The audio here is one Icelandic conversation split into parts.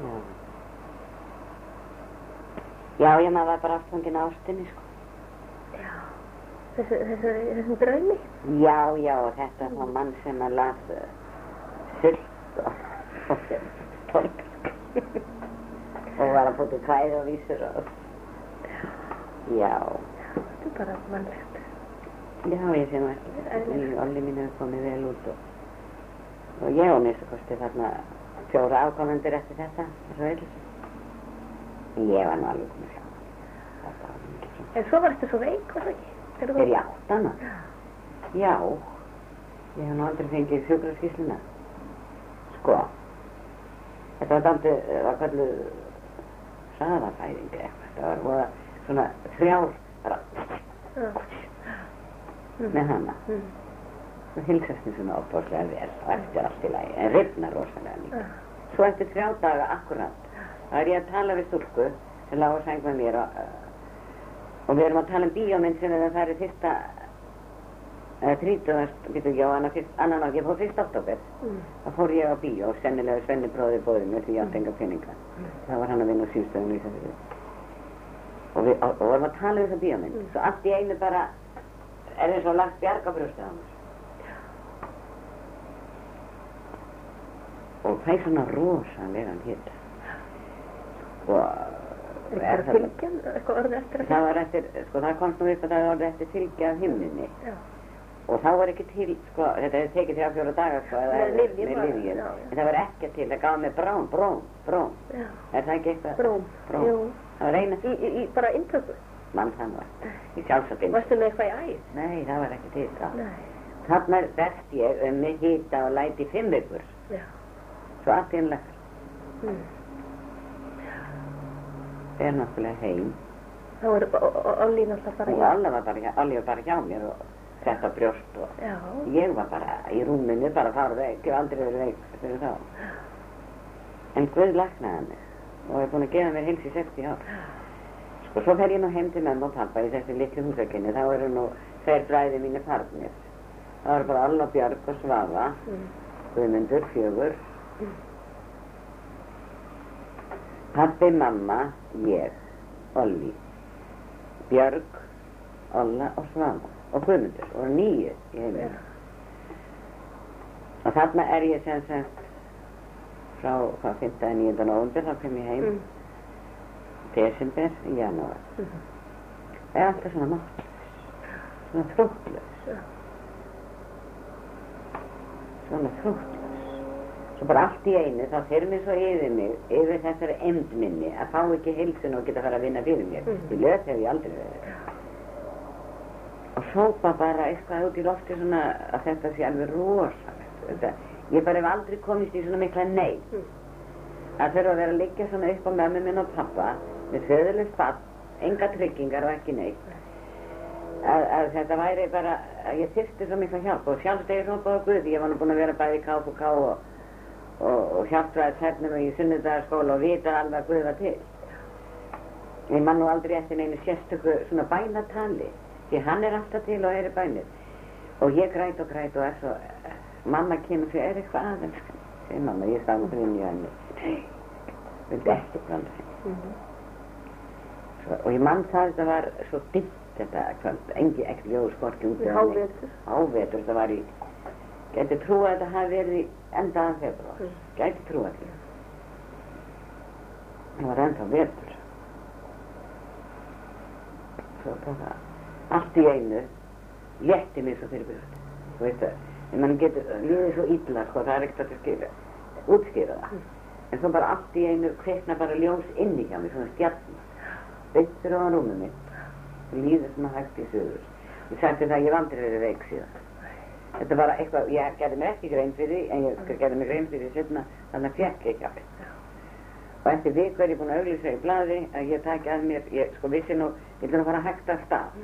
Já. Já, ég maður var bara aftvangin á ástinni, sko. Já. Þessu, þessu, þessum draumi. Já, já, þetta var mann sem að las uh, sult og, og tólk. og var að búti kvæði og vísur og... Já. Þetta er bara mannlegt. Já, ég sé nú ekki. Olli mín hefur komið vel út og... Og ég og minnstu kosti þarna fjóra afkomendur eftir þetta. Ég var nú alveg komið sjá. Var. En svo var þetta svo veik, var það ekki? Þegar Er ég áttana? Já. Ég hef nú aldrei fengið sjúkraskísluna. Sko. Þetta var dálítið, það var kalluð hraðafæðing eða eitthvað. Þetta var svona þrjár, með hana. Mm. Það hilsast mér svona opbóðslega vel og eftir allt í lagi, en rifna rosalega líka. Svo eftir þrjá daga akkurat, þá er ég að tala við stúlku sem lág að sæng með mér og, uh, og við erum að tala um bíómynd sem það færi fyrsta, eða þrítugast, getur ekki á annan ákveð, fór fyrst oktober. Mm. þá fór ég á bíó og sennilega Svenni bróði bóði mér því ég átti enga peninga. Það var hann að vinna á símstöðunum í þessu. Og við og, og vorum að tala um þessa bíómynd. Mm. Svo allt í einu bara er eins og lagt bjarga brjóstið á mér. Og það er svona rosalegan hitt. Og Er það það, fylgjan, eitthvað orðið eftir að það var eftir, sko það komst nú upp að það var eftir fylgja af himninni. Já. Og þá var ekki til, sko, þetta hefði tekið þrjá fjóra daga, sko, eða Með já. En það var ekki til, það gaf mig brón, brón, brón. Já. Er það ekki eitthvað? Bróm. Jú. Það var eina, Í, í, í bara inntöku. mann það var, í sjálfsöpinn. Varstu með eitthvað í æð? Nei, það var ekki til. Nei. Þarna berst ég um mig hýta og læti fimm vikur, Já. Svo ennlega. Mm. Fer náttúrulega heim Þá er Olli náttúrulega bara og bara, Olli var bara hjá mér og sett á brjóst og Já. ég var bara í rúminu, bara fara veik, ég hef aldrei verið veik fyrir þá. En Guð læknaði mig og er búin að gefa mér heils í 60 ár. Sko, svo fer ég nú heim til mömmu og pappa í þessu litlu húsakinni, þá eru nú tveir bræði mínu farnir. Það var bara Alla Björg og Svafa, Mm. Guðmundur, fjögur. Pappi, mamma, ég, Olli, Björg, Olla og Svafa og Guðmundur og nýju í heiminu. Og þarna er ég sem sagt frá hvað 5. að 9. november þá kem ég heim Mm. desember janúar. Mm. Það er alltaf svona mátt, svona þróttlaus, Já. svona þróttlaus. Svo bara allt í einu þá þyrmir svo yfir mig, yfir þessari emd minni að fá ekki heilsun og geta fara að vinna fyrir mér. Mhm. Í löt hef ég aldrei verið. Og sópa bara eitthvað út í lofti svona að þetta sé alveg rosalegt. Ég bara hef aldrei komist í svona mikla nei. Mm. að þurfa að vera að liggja svona upp á mömmu minn og pappa með föðurlust papp, enga tryggingar og ekki neitt að, að þetta væri bara að ég þyrsti svo mikla hjálp og sjálf stegið svona báða Guði ég var nú búin að vera bæði í KFK og, og, og hjálpræðis hernum í sunnudagaskóla og vita alveg að Guði var til. Ég man nú aldrei eftir neinu sérstöku svona bænatali því hann er alltaf til og er í bænir. Og ég græt og græt og er svo mamma kemur fyrir er eitthvað aðeins segir mamma, ég stað fyrir inn í henni. Nei, vildi ekki blanda henni Mm. Svo, og ég mann það þetta var svo dimmt þetta kvöld, engi ekkert ljóð skorki út Í hávetur. Hávetur, þetta var í, gæti trúa að þetta hafi verið í endaðan februar, Mm. gæti trúa því. Það var ennþá vetur. Svo bara, allt í einu, létti mig svo fyrir byrjast. Þú veist það, en mann getur, líðið svo illa, sko, það er ekkert að skilja, útskýra það. Mm. En svo bara allt í einu kveikna bara ljós inni hjá mér, svona stjarnar. Beittur á rúmið mitt. Það líður svona hægt í sögur. Ég sagði það að ég aldrei verið veik síðan. Þetta var eitthvað, ég gerði mér ekki grein fyrir en ég gerði mér grein fyrir setna, þannig að fekk ég hjálp. Og eftir viku er ég búin að auglýsa í blaði að ég taki að mér, ég sko vissi nú, ég ætla nú að fara hægt af stað.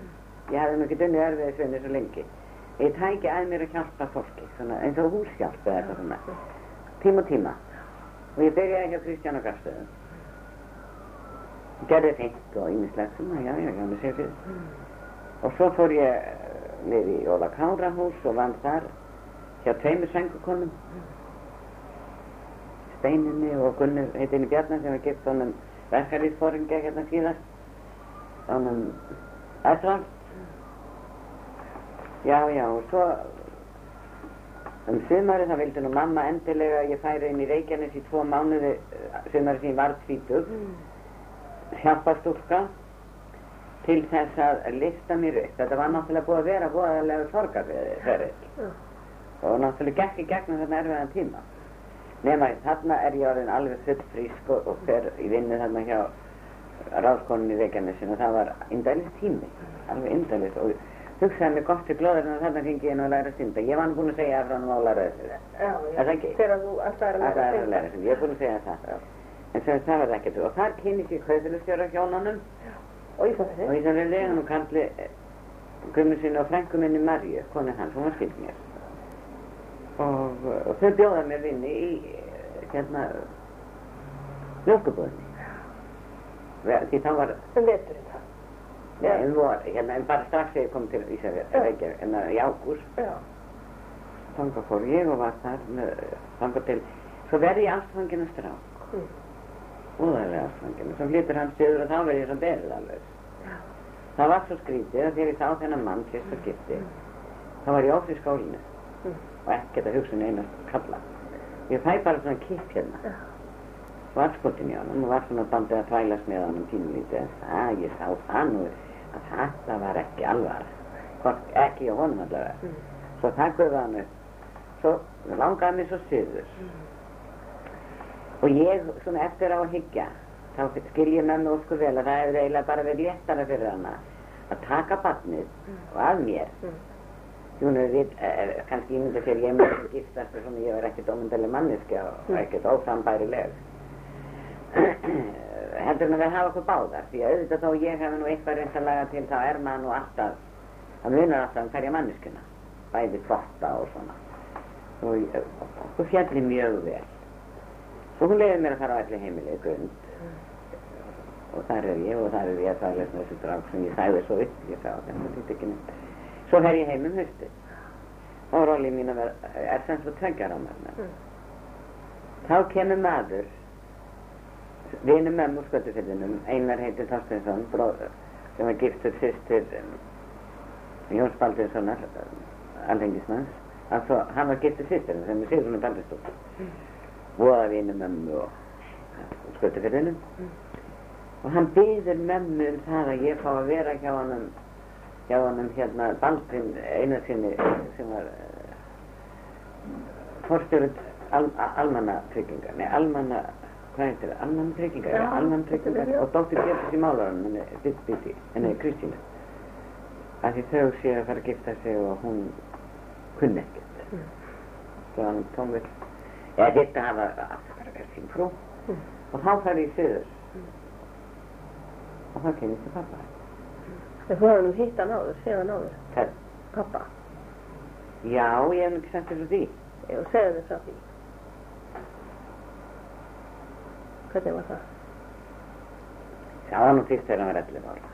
Ég hefði nú ekki dunnið erfiðisvinni svo lengi. Ég tæki að mér að hjálpa fólki, svona eins og húshjálp eða eitthvað svona, tíma og tíma. Og ég byrjaði hjá Kristján og Garstöðum. Gerði fengt og fyrir. Og svo fór ég niður í Óla Kárahús og vann þar hjá tveimur sængukonum. Steininni og Gunnur heitinni Bjarnar sem var gift honum verkarísfóringja hérna síðast. Honum Æsra. Já, já, og svo um sumarið þá vildi nú mamma endilega að ég færi inn í Reykjanes í tvo mánuði eh, sumarið sem ég var tvítug, hjálpastúlka til þess að lista mér upp. Þetta var náttúrulega búið að vera búið sorgarferðil Já. og náttúrulega gekk í gegnum þarna erfiðan tíma. Nema þarna er ég orðin alveg full frísk og, og fer í vinnu þarna hjá ráðskoninni í Reykjanesin og það var indælis tími, alveg indælis og hugsaði mig gott til glóður en þarna fengi ég nú að læra að synda. Ég var nú búin að segja það frá nú á læra þessu. Já, Er það ekki? Að að ég er búin að segja það. En sem það var ekkert og þar kynni ég kaupilustjóra hjónunum Og Ísafjörði. og í það verði hann kalli gummi sinni og frængu minni Marju, konu hans, hún var skild mér. Og, og þau bjóða mér vinni í eh, hérna mjölkubúðinni. Því þá var, Um veturinn það. ja, en vor, hérna, en bara strax þegar ég kom til Ísafjörð, Já. Reykjavík, en í ágúst, Já. þanga fór ég og var þar með, þanga til, svo verði ég ástfangina strák. Mm. Úðarlega ástfangina, svo flytur hann söður og þá verði ég svo. Já. Það var svo skrítið að þegar ég sá þennan mann fyrsta skipti, þá var ég ófri í skólinu Mm. og ekkert að hugsa um einu kalla. Ég fæ bara svona kipp hérna. Var skotin í honum og var svona bandið að tvælast með honum pínulítið. Það, ég sá það nú að þetta var ekki alvar. Hvort, ekki á honum allavega. Mm. Svo það guði hann upp. Svo langaði mér svo syður. Og ég, svona eftir á að hyggja, þá skil ég mig ósku vel að það hefur eiginlega bara verið léttara fyrir hana að taka barnið og að mér. Mm. Hún er við, er, kannski ímynda sér ég með að giftast og svona ég var ekkert ómyndaleg manneskja og Mm. ekkert óframbærileg. Heldur en að við hafa okkur báðar, því að auðvitað þó ég hef nú eitthvað reynd að laga til þá er maður nú alltaf, það munar alltaf um hverja manneskuna, bæði tvotta og svona. Og ég- okkur fjalli mjög vel. Svo hún leiði mér að fara á allir heimilið grund og þar er ég og þar er ég að þvæglast með þessu drák sem ég sæði svo upp, ég sá þetta þetta ekki neitt. Svo fer ég heim um haustið og róli mín vera, er sem svo tveggjar á mér. Mm. Þá kemur maður, vinur mömmu úr skötufyllinum, Einar heitir Þorsteinsson, bróður, sem var giftur sýstir um, Jóns Baldinssonar, um, alþengismanns, hann var giftur sýstir sem er Sigrunni Baldinsdóttir, voða vinur mömmu og úr skötufyllinum. Mm. Og hann byður mömmu um það að ég fá að vera hjá honum, hjá honum hérna Baldvin einu sinni sem var uh, forstjórið al, almanna tryggingar, nei almanna, hvað heitir það, almanna tryggingar, Já, ja, almanna tryggingar þetta er og dóttir Björns í málarann, henni, Bitt Bitti, henni Kristínu. Af því þau séu að fara að gifta sig og hún kunni ekkert. Mm. Svo hann tómvill, ég þetta hafa verið sín frú Mm. og þá fær ég söður Mm. og þá kemur til pappa. En þú hefði nú hitt hann áður, séð hann áður, Það, pappa. já, ég hef nú ekki sagt þér frá því. Ég segði þér frá því. Hvernig var það? Það var nú fyrst þegar hann var 11 ára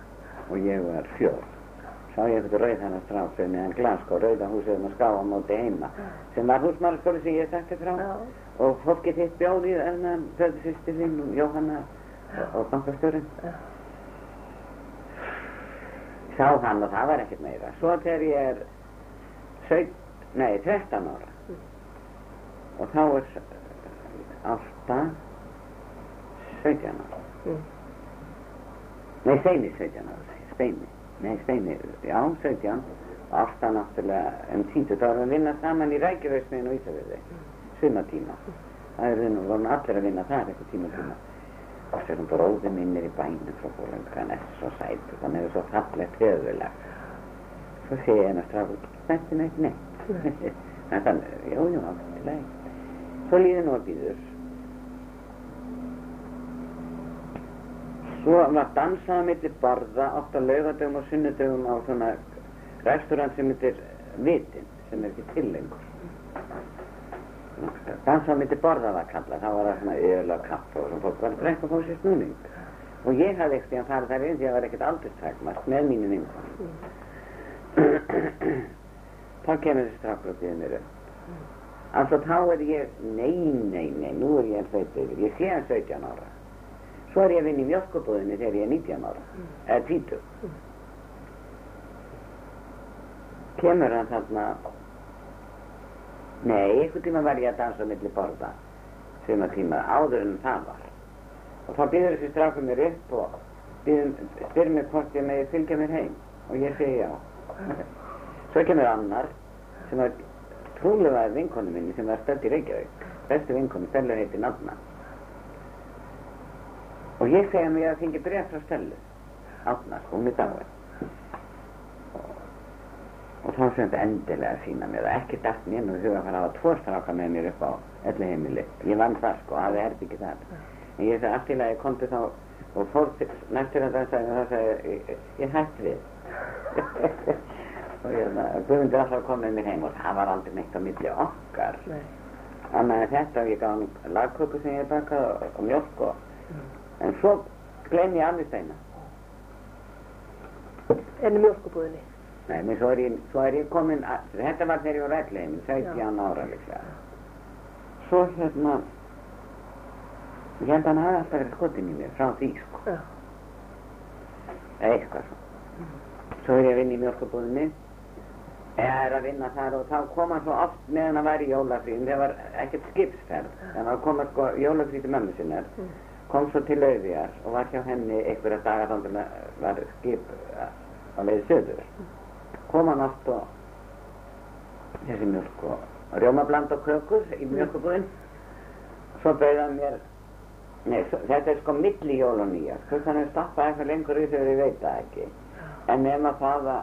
og ég var fjór. Sá ég eitthvað rauð hann að stráfið meðan glanskó, rauða húsið um að ská á móti heima sem var húsmálaskóli sem ég þér frá Já. Og fólkið þitt bjóð í þennan föðu sýstir þín og Jóhanna og. Já. Sá hann og það var ekkert meira. Svo þegar ég er 17, nei, 13 ára Mm. og þá er ásta 17 ára. Mm. Nei, Steini 17 ára, Steini. Nei, Steini, já, 17. Og Ásta náttúrulega um títu. Það var að vinna saman í Rækjavöksmiðin og Ísafjörði. Sumatíma. Það er nú, voru allir að vinna þar eitthvað tíma tíma. Og svo er hún bróði minn er í bænum frá fólöngu, hann er svo sætur, hann hefur svo fallegt höfulag. Svo sé ég hennar strafur, þetta er neitt neitt. Þannig, jú, jú, allt til leið. Svo líður nú að býður. Svo var dansað á milli borða oft á laugadögum og sunnudögum á svona restaurant sem heitir Vitin, sem er ekki til lengur. Dansað á milli borða var kallað, þá var það svona öl og kapp og svona fólk var að drekka og fá sér snúning. Og ég hafði ekkert í að fara þar inn því að það var ekkert aldurstakmast með mínu vinkonum. Þá kemur þessi strákur og býður mér upp. Alltså þá er ég, nei, nei, nei, nú er ég þauðt yfir, ég sé hann 17 ára. Svo er ég að vinna í mjölkubúðinni þegar ég er 19 ára, eða 20. Kemur hann þarna, nei, einhvern tíma var ég að dansa millir borða, sem að tíma, áður en það var. Og þá býður þessi strákur mér upp og spyrir mér hvort ég megi fylgja mér heim og ég segi já. Svo kemur annar sem var trúlega vinkonu minni sem var stöld í Reykjavík, bestu vinkonu, Stellur heiti Nanna. Og ég segi að mér að fengi bref frá Stellu, átnar, hún er dáið. Og þetta endilega sína mér að ekki dætt mér nú huga að fara að hafa tvo stráka með mér upp á öllu heimili. Ég vann það sko, að það er ekki það. En ég segi allt í lagi, komdu þá og fór næstur að það sagði, það sagði, ég, ég hætti við. og hérna, Guðmundur alltaf kom með mér heim og það var aldrei neitt á milli okkar. Þannig að þetta, ég gaf hann lagköku sem ég bakaði og, og mjölk og, Mm. en svo gleym ég alveg steina. En í mjölkubúðinni. Nei, menn svo er ég, svo er ég komin, að, þetta var þegar ég var rætlegin, 17 ára líklega. Svo hérna, ég held að hann hafi alltaf verið skotin í mér frá því, sko, Já. eitthvað svo. Svo er ég að vinna í mjölkubúðinni, eða er að vinna þar og þá kom hann svo oft meðan hann var í jólafríðin, það var ekkert skipsferð, þannig að koma sko jólafríð til mömmu sinnar, Mm. kom svo til Lauðvíjar og var hjá henni einhverja dagar þannig að var skip á leiði söður. Kom hann oft og þessi mjölk og rjómabland og kökur í mjölkubúðin. Svo bauði hann mér, nei, svo, þetta er sko milli jól og nýja, hvort hann er stoppað eitthvað lengur í þegar ég veit það ekki. En nema það að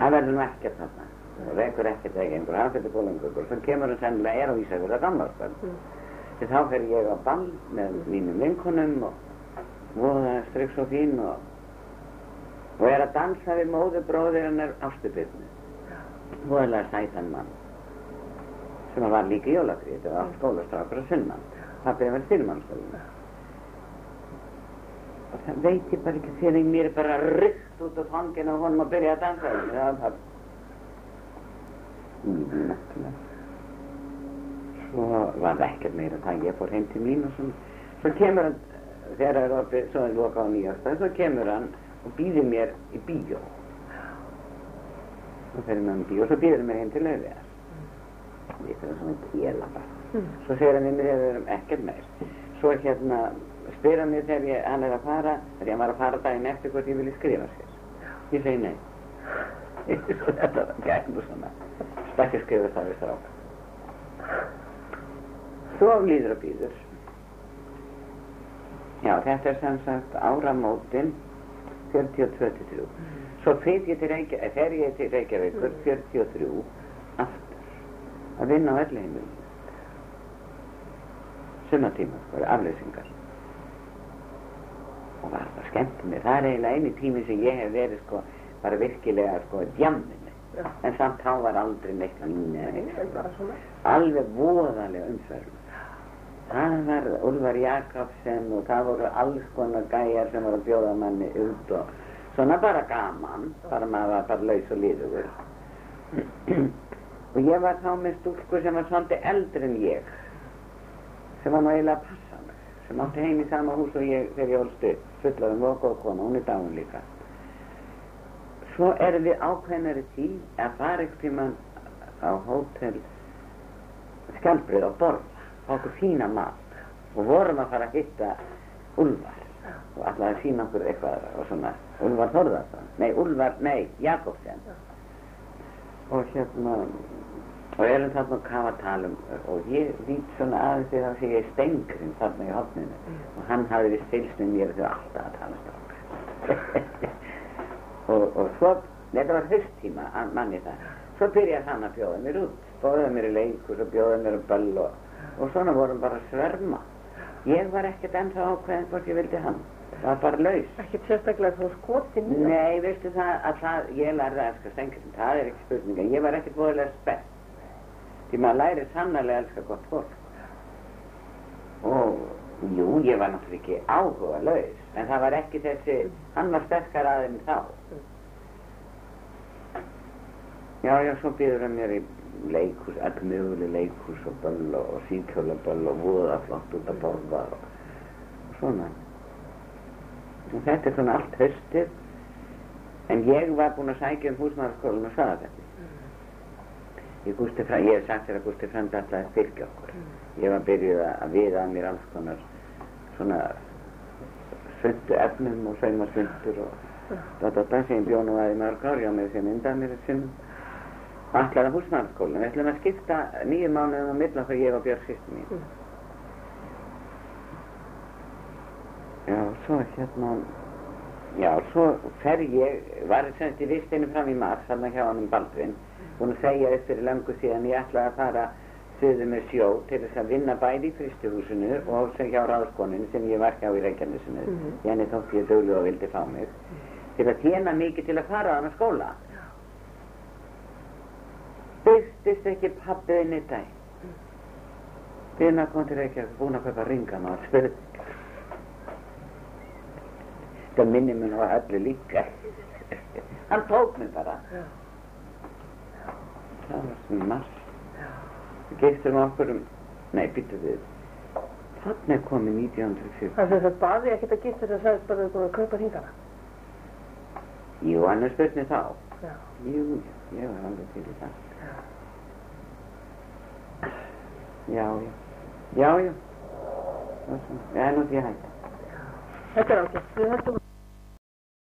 það verður nú ekkert þarna. Það reykur ekkert ekki einhver, hann fyrir bólangugur, svo kemur hann sennilega er á Ísafjörða gamlarskvöld. Mm. Þá fer ég á ball með mínum vinkonum og voða stryks og fín og, og er að dansa við móðubróðir hennar ástubirnu. Voðalega sætan mann sem var líka í jólakrið, þetta var skólastrákur og sunnan. Pappi var styrmannskólinu. Og það veit ég bara ekki þegar mér er bara rykt út á fanginu og honum að byrja að dansa. Það var bara... Mjög svo var það ekkert meira það ég fór heim til mín og svona svo kemur hann þegar það er opið, svo er loka á nýjastað svo kemur hann og býðir mér í bíó og fyrir mér í bíó og svo hann mér heim til auðvitað ég fyrir svona kjela bara svo segir hann mér þegar við erum ekkert meir svo hérna spyr hann mér þegar ég, hann er að fara þegar ég var að fara daginn eftir hvort ég vilji skrifa sér ég segi nei þetta var gæm og svona stakki skrifa það við stráka Svo líður og býður. Já, þetta er sem sagt áramótin 42-3. Svo fyrir ég til Reykjavík, fer ég til Reykjavíkur 43 aftur að vinna á öllu heimilinu. Summatíma, sko, afleysingar. Og var það skemmt mér. Það er eiginlega eini tími sem ég hef verið sko, bara virkilega sko, djamminu. En samt þá var aldrei neitt en bara svona. alveg voðalega umferð það var Úlfar Jakobsen og það voru alls konar gæjar sem voru að bjóða manni út og svona bara gaman bara maður var bara laus og líður og ég var þá með stúlku sem var svolítið eldri en ég sem var nú eiginlega að passa mig sem átti heim í sama hús og ég þegar ég olst upp fullaðum og góð kona, hún er dáin líka. Svo erum við ákveðnari tí að fara eitthvað tíma á hótel skjálbrið á borð fá okkur fína mat. Og vorum að fara að hitta Úlfar. Og ætlaði að sína okkur eitthvað og svona. Úlfar Þorðarsson, nei Úlfar, nei Jakobsen. Og hérna og erum þarna að kafa talum. Og ég vít svona aðeins þegar þá sé ég stengurinn þarna í hotninu og hann hafði vist fylgst með mér og þau alltaf að tala stráka. Og, og svo, þetta var hösttíma manni það, svo byrjaði hann að bjóða mér út, bóðaði mér í leikur og bjóðaði mér að böll og, og svona vorum bara sverma ég var ekkert ennþá ákveðin hvort ég vildi hann var bara laus Ekkert sérstaklega skotin í það. Nei, veistu það að það, ég lærði að elska stengurinn, það er ekki spurninga, ég var ekkert búinlega spennt. Því maður læri sannarlega að elska gott fólk. Og, jú, ég var náttúrulega ekki áhuga laus, en það var ekki þessi, hann var sterkar aðeins þá. Já, já, svo býður hann mér í leikhús, all möguleg leikhús og böll og, og síkjólaböll og voða flott út að borða og svona. Og þetta er svona allt höstið, en ég var búinn að sækja um húsmaðarskólan og saðafelli. Ég, Gústi Fra- ég hef sagt þér að Gústi Frandi alltaf að styrkja okkur. Ég var byrjuð að- viða að mér alls konar svona svöndu efnum og saumasvöndur og þetta það sem ég bjónu að í mörg ár, já með því að mynda mér þessum allara húsmaðarskólan. Við ætlum að skipta nýju mánuðum á millan þegar ég og Björg sýstu mín. Mm. Já, svo hérna, já, svo fer ég, var semst í vistinu fram í mars, þarna hjá hann um Baldvin, búin að segja upp fyrir löngu síðan ég ætlaði að fara suðu með sjó til þess að vinna bæði í fristuhúsinu og sem hjá ráðskoninni sem ég var hjá í Reykjanesinu. Mhm. Jenny þótti ég duglu og vildi fá mig. Til að tjena mikið til að fara á hana skóla. Byrstist ekki pappiðinn í dag. Byrna kom til Reykjavík, búin að kaupa ringan og spurði. Það minni mér nú að öllu líka. Hann tók mig bara. Já. Það var í mars. Við gistum okkur um, nei, býttu við. Þannig er komið 1940. Það er þess að baði ekkert að gista þess að sagðist bara að kaupa hringana. Jú, er spurning þá. Já. Jú, ég var alveg til í það. Já, já. Já, já. Það er svona. Já, nú því að hætta. Þetta er ágætt. Við höldum